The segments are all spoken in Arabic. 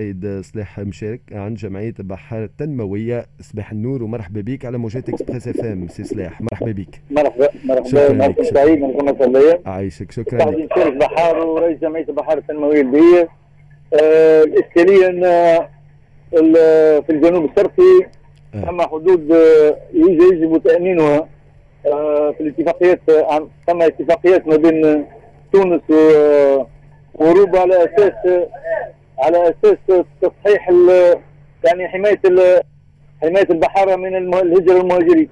السيد صلاح مشارك عن جمعية بحار التنموية صباح النور ومرحبا بك على موجات Express FM. سي صلاح مرحبا بك. مرحبا مرحبا. مرحبا سعيد من قناه عايشك شكرا لك. شريف بحار ورئيس جمعية بحار التنموية البيئيه آه الاشكاليه ان في الجنوب الشرقي ثم آه. حدود آه، يجب تامينها آه، في الاتفاقيات ثم اتفاقيات ما بين تونس وأوروبا على أساس على أساس تصحيح يعني حماية حماية البحاره من الهجره المهاجرين.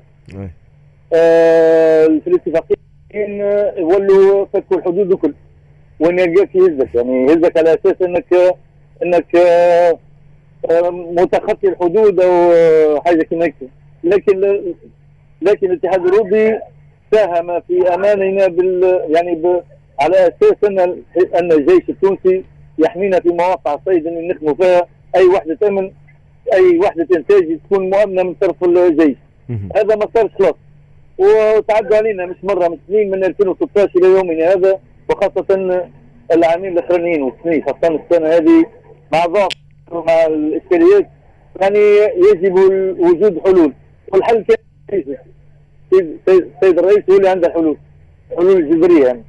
آه في الاتفاقيين يولوا فكوا الحدود الكل. وين يلقاك يهزك يعني يهزك على أساس انك إنك آه متخطي الحدود أو حاجة كما لكن لكن الاتحاد الأوروبي ساهم في أماننا بال يعني ب على أساس إن إن الجيش التونسي يحمينا في مواقع الصيد اللي نخدموا فيها. أي وحدة امن أي وحدة إنتاج تكون مؤمنة من طرف الجيش. هذا ما صارش خلاص. وتعدوا علينا مش مرة مش سنين من 2016 إلى يومنا هذا وخاصة العامين الأخرانيين والسنين خاصة السنة هذه مع ضعف مع الإشكاليات. يعني يجب وجود حلول. والحل كان السيد الرئيس هو اللي عنده حلول. حلول جذريه يعني.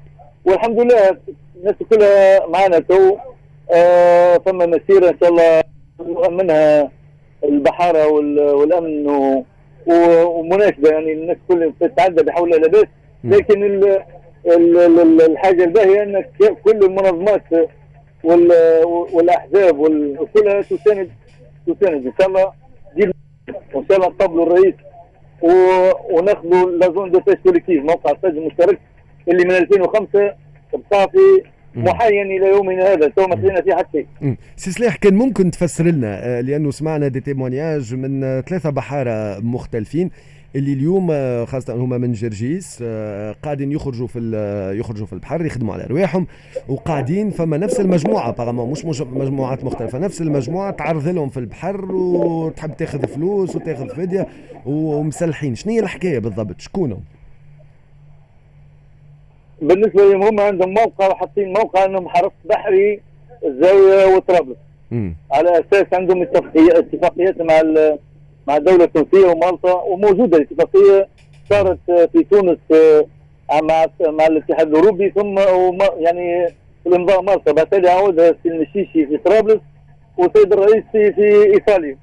والحمد لله الناس كلها معنا تو. آه ثم مسيرة إن شاء الله منها البحارة والأمن ومناسبة يعني الناس كلها تتعدى بحول لا بأس. لكن ال ال الحاجة الباهية ان كل المنظمات والأحزاب وكلها تساند تساند. إن شاء الله وان شاء الله نقبلوا الرئيس وناخذوا la zone de pêche collective موقع الصيد المشترك اللي من 2005 بقى في محين إلى يومنا هذا تو ما فيه حتى شيء. سي سلاح كان ممكن تفسر لنا آه، لأنه سمعنا des témoignages من ثلاثة بحارة مختلفين اللي اليوم آه، خاصة هما من جرجيس آه، قاعدين يخرجوا في يخرجوا في البحر يخدموا على رواحهم وقاعدين فما نفس المجموعة بارامون مش مجموعات مختلفة نفس المجموعة تعرض لهم في البحر وتحب تاخذ فلوس وتاخذ فدية ومسلحين. شنو هي الحكاية بالضبط؟ شكونهم؟ بالنسبة لهم هم عندهم موقع وحاطين موقع إنهم حرس بحري الزاوية وطرابلس على أساس عندهم اتفاقيات مع مع الدولة التونسية ومالطا وموجودة الاتفاقية صارت في تونس آه، مع مع الاتحاد الأوروبي ثم يعني الامضاء مالطا. بعد عودها في المشيشي في طرابلس والسيد الرئيس في, في ايطاليا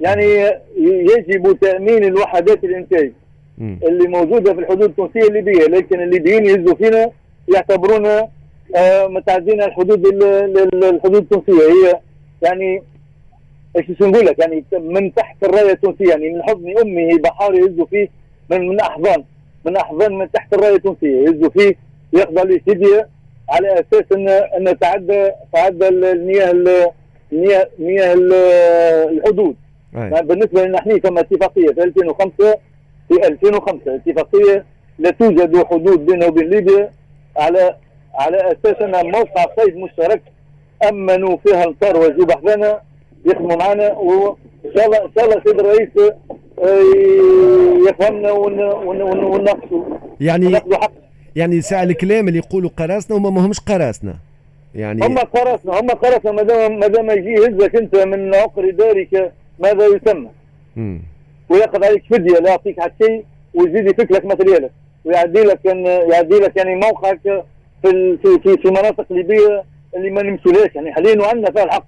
يعني يجب تأمين الوحدات الإنتاج. اللي موجودة في الحدود التونسية الليبية لكن الليبيين يهزوا فينا يعتبرونا آه متعدين الحدود الحدود التونسية. هي يعني إيش نقول لك؟ يعني من تحت الراية التونسية يعني من حضن امه بحار يهزوا فيه من من أحضان من أحضان من تحت الراية التونسية. يهزوا فيه ياخذ عليه فدية على أساس ان إن تعدى تعدى المياه المياه مياه الحدود. بالنسبة لنا إحنا ثم اتفاقية في 2005 في 2005 اتفاقيه لا توجد حدود بيننا وبين ليبيا على على أساس أن موقع صيد مشترك أمنوا فيها الإنصار وجوب احزانا يخدموا معنا وإن شاء الله إن شاء الله سيد الرئيس آه، يفهمنا ونناقشوا يعني يعني ساعة الكلام اللي يقولوا قراصنة هما ما همش قراصنة يعني هم قراصنة هم قراصنة ما دام ما دام يجي يهزك أنت من عقر دارك ماذا يسمى؟ وياخذ عليك فديه لا يعطيك حتى شيء ويزيد يفك لك ماتريالك ويعدي لك يعدي لك يعني موقعك في في في مناطق ليبيه اللي ما نمشولهاش يعني حاليا وعندنا فيها الحق.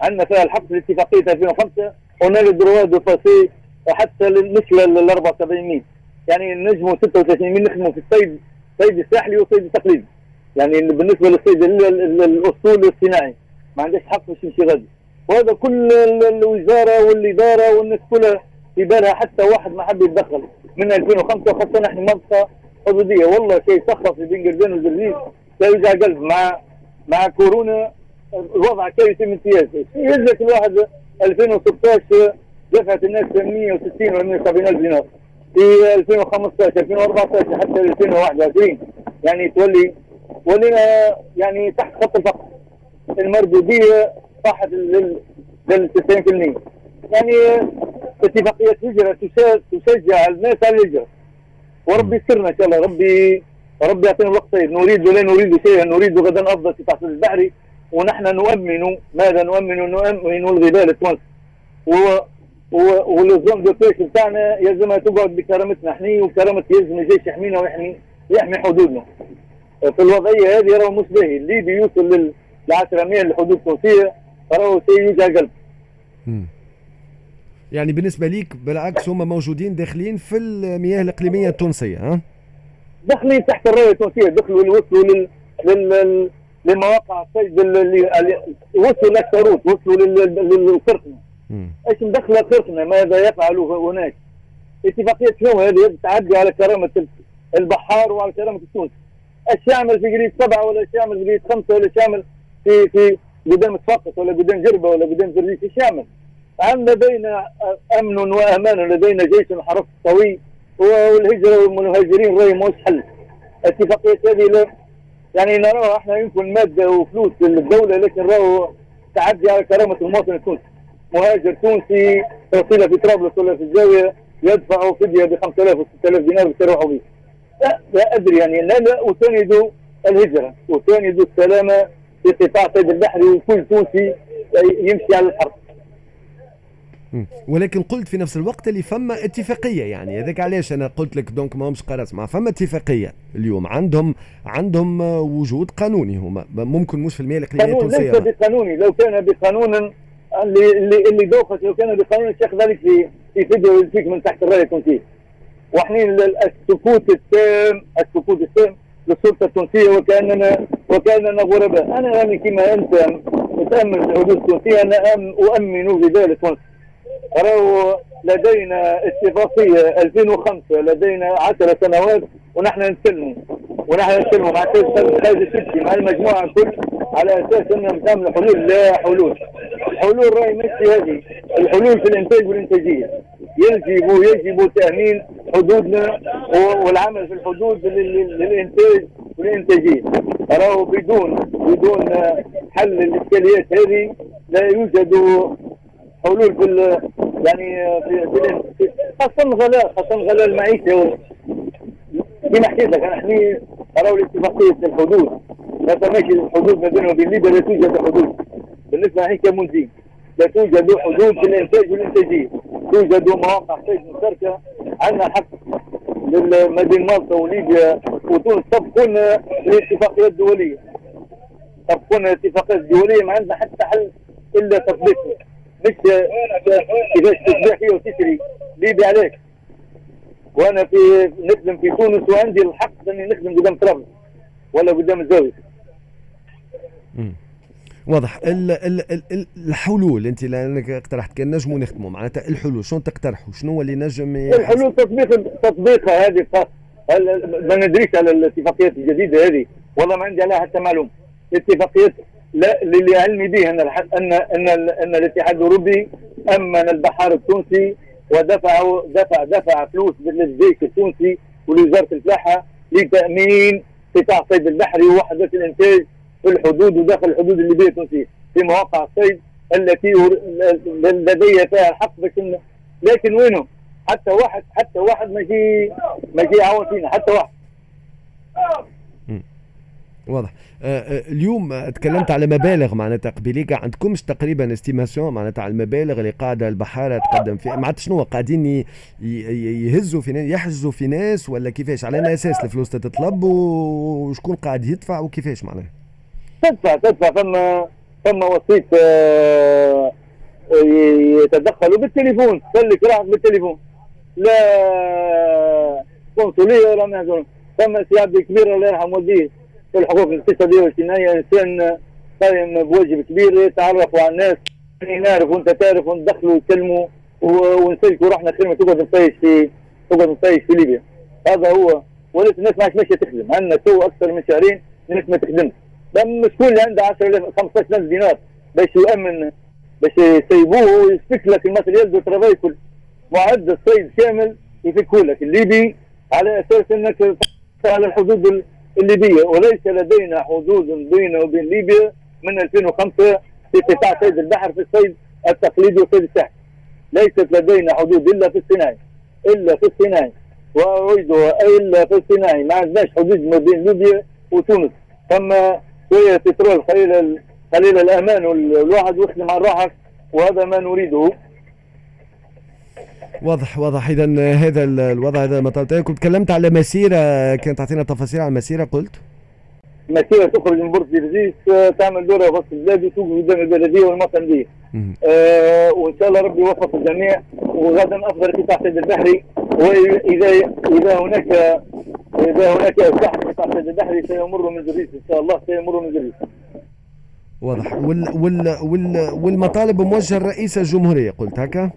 عندنا فيها الحق في اتفاقيه 2005 هنا ال droit de passer حتى مش لل 74 ميل. يعني نجموا 36 ميل نخدموا في الصيد الصيد الساحلي والصيد التقليدي يعني بالنسبة للصيد الاسطول الصناعي ما عندهاش حق باش يمشي غادي. وهذا كل الوزارة والإدارة والناس كلها في بالها حتى واحد ما حب يتدخل. من 2005 وخاصه نحن منطقه حدودية. والله شيء سخف في بين قردان وزرزيز لا يوجع قلب. مع مع كورونا الوضع كارثي من امتياز. يهزك الواحد 2016 دفعت الناس 160 ولا 170 ألف دينار. في 2015 2014 حتى 2021 يعني تولي ولينا يعني تحت خط الفقر. المردوديه طاحت لل 90% يعني اتفاقية هجرة تشجع الناس على الهجرة. وربي يسرنا إن شاء الله. ربي ربي يعطينا الوقت. طيب نريد ولا نريد شيئا؟ نريد غدا أفضل في تحصيل البحري ونحن نؤمن. ماذا نؤمن؟ نؤمن الغبال التونسي وال zone de pêche بتاعنا يلزمها تقعد بكرامتنا إحنا وكرامة يلزم الجيش يحمينا ويحمي يحمي حدودنا. في الوضعية هذه راهو مش باهي الليبي يوصل لل 10 ميل الحدود التونسية راهو شيء يوجع قلب يعني بالنسبة ليك بالعكس هم موجودين داخلين في المياه الإقليمية التونسية ها؟ داخلين تحت الراية التونسية دخلوا وصلوا لل, لل... لمواقع الصيد اللي وصلوا للشروط وصلوا للقرطنة إيش مدخل قرطنة ماذا يفعل هناك؟ اتفاقية شنو هذه؟ تعدي على كرامة البحار وعلى كرامة التونسي إيش يعمل في جريد سبعة ولا إيش يعمل في جريد خمسة ولا إيش يعمل في في قدام تفقط ولا قدام جربة ولا قدام زريس إيش يعمل؟ عندنا لدينا أمن وأمان لدينا جيش حرس قوي والهجرة والمهاجرين راهي مش حل اتفاقية هذه يعني نراها إحنا يمكن مادة وفلوس للدولة لكن راهو تعدي على كرامة المواطن التونسي مهاجر تونسي توصيله في طرابلس ولا في الزاويه يدفع فدية ب 5000 و 6000 دينار بيروحوا به لا, لا أدري يعني لا لا أساند الهجرة أساند السلامة في قطاع صيد البحري وكل تونسي يمشي على الحرب. ولكن قلت في نفس الوقت اللي فما اتفاقية يعني. هذاك علاش أنا قلت لك donc ما همش قرار مع فما اتفاقية اليوم. عندهم عندهم وجود قانوني هما. ممكن مش في المياه الإقليمية التونسيه ليس بقانوني. لو كان بقانون اللي اللي اللي دوخت لو كان بقانون الشيخ ذلك في في فيديو يلفيك من تحت الرايه التونسيه وحنين السكوت التام السكوت التام للسلطة التونسية وكاننا وكأننا غرباء. أنا يعني كما أنت متأمل الحدود التونسية. أنا أؤمن بذلك تونس راهو لدينا اتفاقية 2005 لدينا 10 سنوات ونحن نسلموا. ونحن نسلموا مع خالد السيسي مع المجموعة الكل على أساس إنهم تعملوا حلول لا حلول. الحلول راهي ماشي هذه الحلول في الإنتاج والإنتاجية. يجب يجب تأمين حدودنا والعمل في الحدود للإنتاج والإنتاجية. راهو بدون بدون حل الإشكاليات هذه لا يوجد حلول في يعني في, خاصة الغلاء خاصة الغلاء المعيشة. كما حكيت لك أنا إحنا راهو الاتفاقية الحدود. لا تماشي الحدود ما بيننا وبين ليبيا لا توجد حدود. بالنسبة لنا كمنزين لا توجد حدود في الانتاج والإنتاجية. توجد مواقع صيد مشتركة عندنا حق ما بين مالطا وليبيا. وتونس طبقون الاتفاقيات الدولية. طبقون الاتفاقيات الدولية ما عندنا حتى حل إلا تطبيقها مش كيفاش تبيع فيه وتشري؟ ليبي عليك. وأنا في نخدم في تونس وعندي الحق إني نخدم قدام طرابلس ولا قدام الزاوية. واضح. ال ال ال الحلول أنت لأنك اقترحت كان نجموا نخدموا معناتها الحلول شنو تقترحوا شنو اللي نجم الحلول تطبيق تطبيقها هذه ما ندريش على الاتفاقيات الجديدة هذه. والله ما عندي عليها حتى معلومة. الاتفاقيات لا اللي علمي به أن ان أن, أن الاتحاد الأوروبي أمن البحار التونسي ودفع دفع دفع فلوس للجيش التونسي ولوزارة الفلاحه لتأمين قطاع الصيد البحري ووحدات الإنتاج في الحدود وداخل الحدود الليبية التونسية في مواقع الصيد التي لدي فيها الحق باش لكن وينهم؟ حتى واحد حتى واحد ما يجي ما يجي يعاون فينا حتى واحد واضح. آه، آه، اليوم تكلمت على مبالغ معناتها قبيليك عندكمش تقريبا استيماسيون معناتها على المبالغ اللي قاعدة البحارة تقدم فيها. معناتها شنو قاعدين يهزوا في ناس يحجزوا في ناس ولا كيفاش؟ على أساس الفلوس تتطلب وشكون قاعد يدفع وكيفاش معناها؟ تدفع تدفع. فما فما وسيط آه، يتدخلوا بالتليفون خليك راح بالتليفون. لا قنصليه ولا ما فما سي كبير الله يرحم والديه. الحقوق الاقتصادية والاجتماعيه إنسان قائم بواجب كبير يتعرفوا على الناس. يعني نعرف وأنت تعرف وندخلوا ويتكلموا ونسلكوا روحنا خير ما تقعد نطيش في تقعد نطيش في ليبيا. هذا هو. ولكن الناس ما عادش ماشية تخدم. عندنا تو أكثر من شهرين الناس ما تخدمش. شكون اللي عنده 10000 15000 دينار باش يؤمن باش يسيبوه ويسفك لك ال matériel de travail كل. معد الصيد كامل يفكه لك. الليبي على أساس إنك على الحدود الليبية وليس لدينا حدود بيننا وبين ليبيا من 2005 في قطاع صيد البحر في الصيد التقليدي وصيد الساحل ليست لدينا حدود إلا في الصناعي إلا في الصناعي وأعيدها إلا في الصناعي. ما عندناش حدود ما بين ليبيا وتونس. ثم شوية بترول خلال قليل الأمان والواحد يخدم على روحك وهذا ما نريده. واضح واضح. اذا هذا الوضع هذا ما كنت تكلمت على مسيرة كانت تعطينا تفاصيل على المسيره قلت؟ مسيرة تخرج من port جرجيس تعمل دورة وسط البلاد وتوقف قدام البلدية والمعتمدية آه وإن شاء الله ربي يوفق الجميع وغدا أفضل قطاع صيد البحري وإذا إذا هناك إذا هناك اصلاح قطاع صيد البحري سيمر من جرجيس إن شاء الله سيمر من جرجيس واضح. وال وال وال والمطالب موجهه لرئيس الجمهورية قلت هكا؟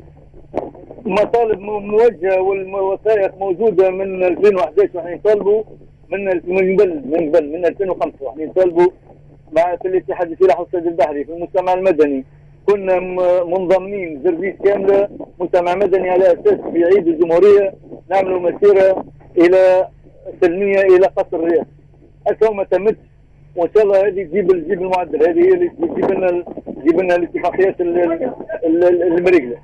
مطالب موجهة والوثائق موجودة من 2011 ونحن نطالبوا من من قبل من قبل من 2005 ونحن نطالبوا مع في الاتحاد الفلاحي والصيد البحري في المجتمع المدني. كنا منضمين زربيس كاملة مجتمع مدني على أساس في عيد الجمهورية نعملوا مسيرة إلى سلميه إلى قصر الرئاسه هكا ما تمتش وإن شاء الله هذه تجيب تجيب المعدل هذه هي اللي تجيب لنا تجيب لنا الاتفاقيات المريقله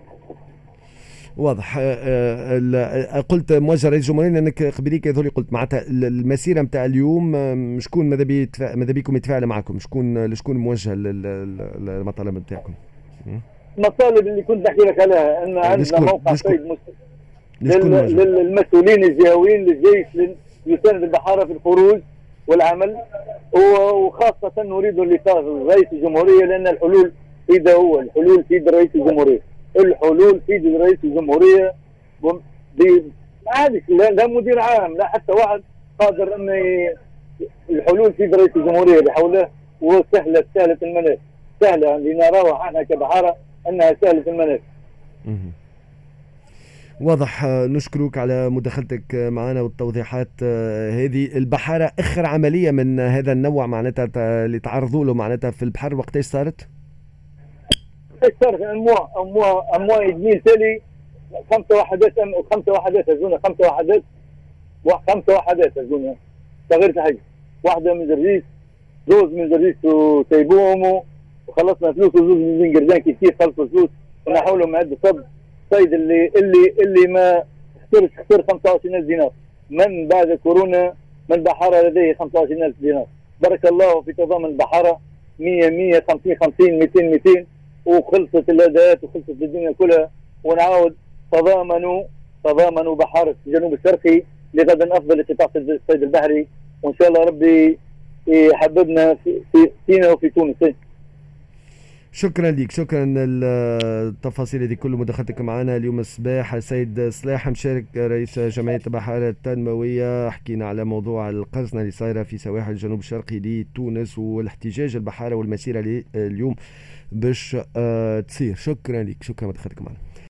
واضح. آه، آه، قلت موجه رئيس الجمهورية انك قبليك هذول قلت معناتها المسيرة نتاع اليوم آه، شكون ماذا ماذا بيكم يتفاعل معكم؟ شكون شكون موجه للمطالب نتاعكم؟ المطالب اللي كنت نحكي لك عليها أن عندنا موقع صيد للمسؤولين الجهويين للجيش يساند البحارة في الخروج والعمل وخاصة نريد لقاء رئيس الجمهورية لأن الحلول في يده هو الحلول في يد رئيس الجمهورية. الحلول في رئيس الجمهورية. عادي لا مدير عام لا حتى واحد قادر ان الحلول في رئيس الجمهورية بحوله. وسهله سهلة المناخ. سهلة لنراها إحنا كبحارة إنها سهلة المناخ. واضح. نشكرك على مداخلتك معنا والتوضيحات. هذه البحارة آخر عملية من هذا النوع معناتها اللي تعرضوا له معناتها في البحر. وقتاش صارت؟ صارت أموا أموا أموا يدميل تالي خمسة وحدات خمسة وحدات أظن خمسة وحدات خمسة وحدات أظن تغيرت حاجة واحدة من زرزيس زوز من زرزيس وتيبوهم وخلصنا فلوس وزوز من قردان كيف خلصوا فلوس. ونحولهم عند صب الصيد اللي اللي اللي ما خسرش خسر 25000 دينار. من بعد كورونا من بحارة لديه 25000 دينار. بارك الله في تضامن بحارة 100 100 50 50 200 200 وخلصت الاداءات وخلصت الدنيا كلها ونعاود تضامنوا تضامنوا بحارة الجنوب الشرقي لغدا أفضل لقطاع الصيد البحري. وإن شاء الله ربي يحببنا في سينا وفي تونس. شكرا لك شكرا التفاصيل هذه كل مداخلتك معنا اليوم الصباح. السيد صلاح مشارك رئيس جمعية البحاره التنموية حكينا على موضوع القرصنه اللي صايره في سواحل الجنوب الشرقي لتونس والاحتجاج البحارة والمسيرة اليوم باش آه، تصير. شكرا لك شكرا مداخلتك معنا.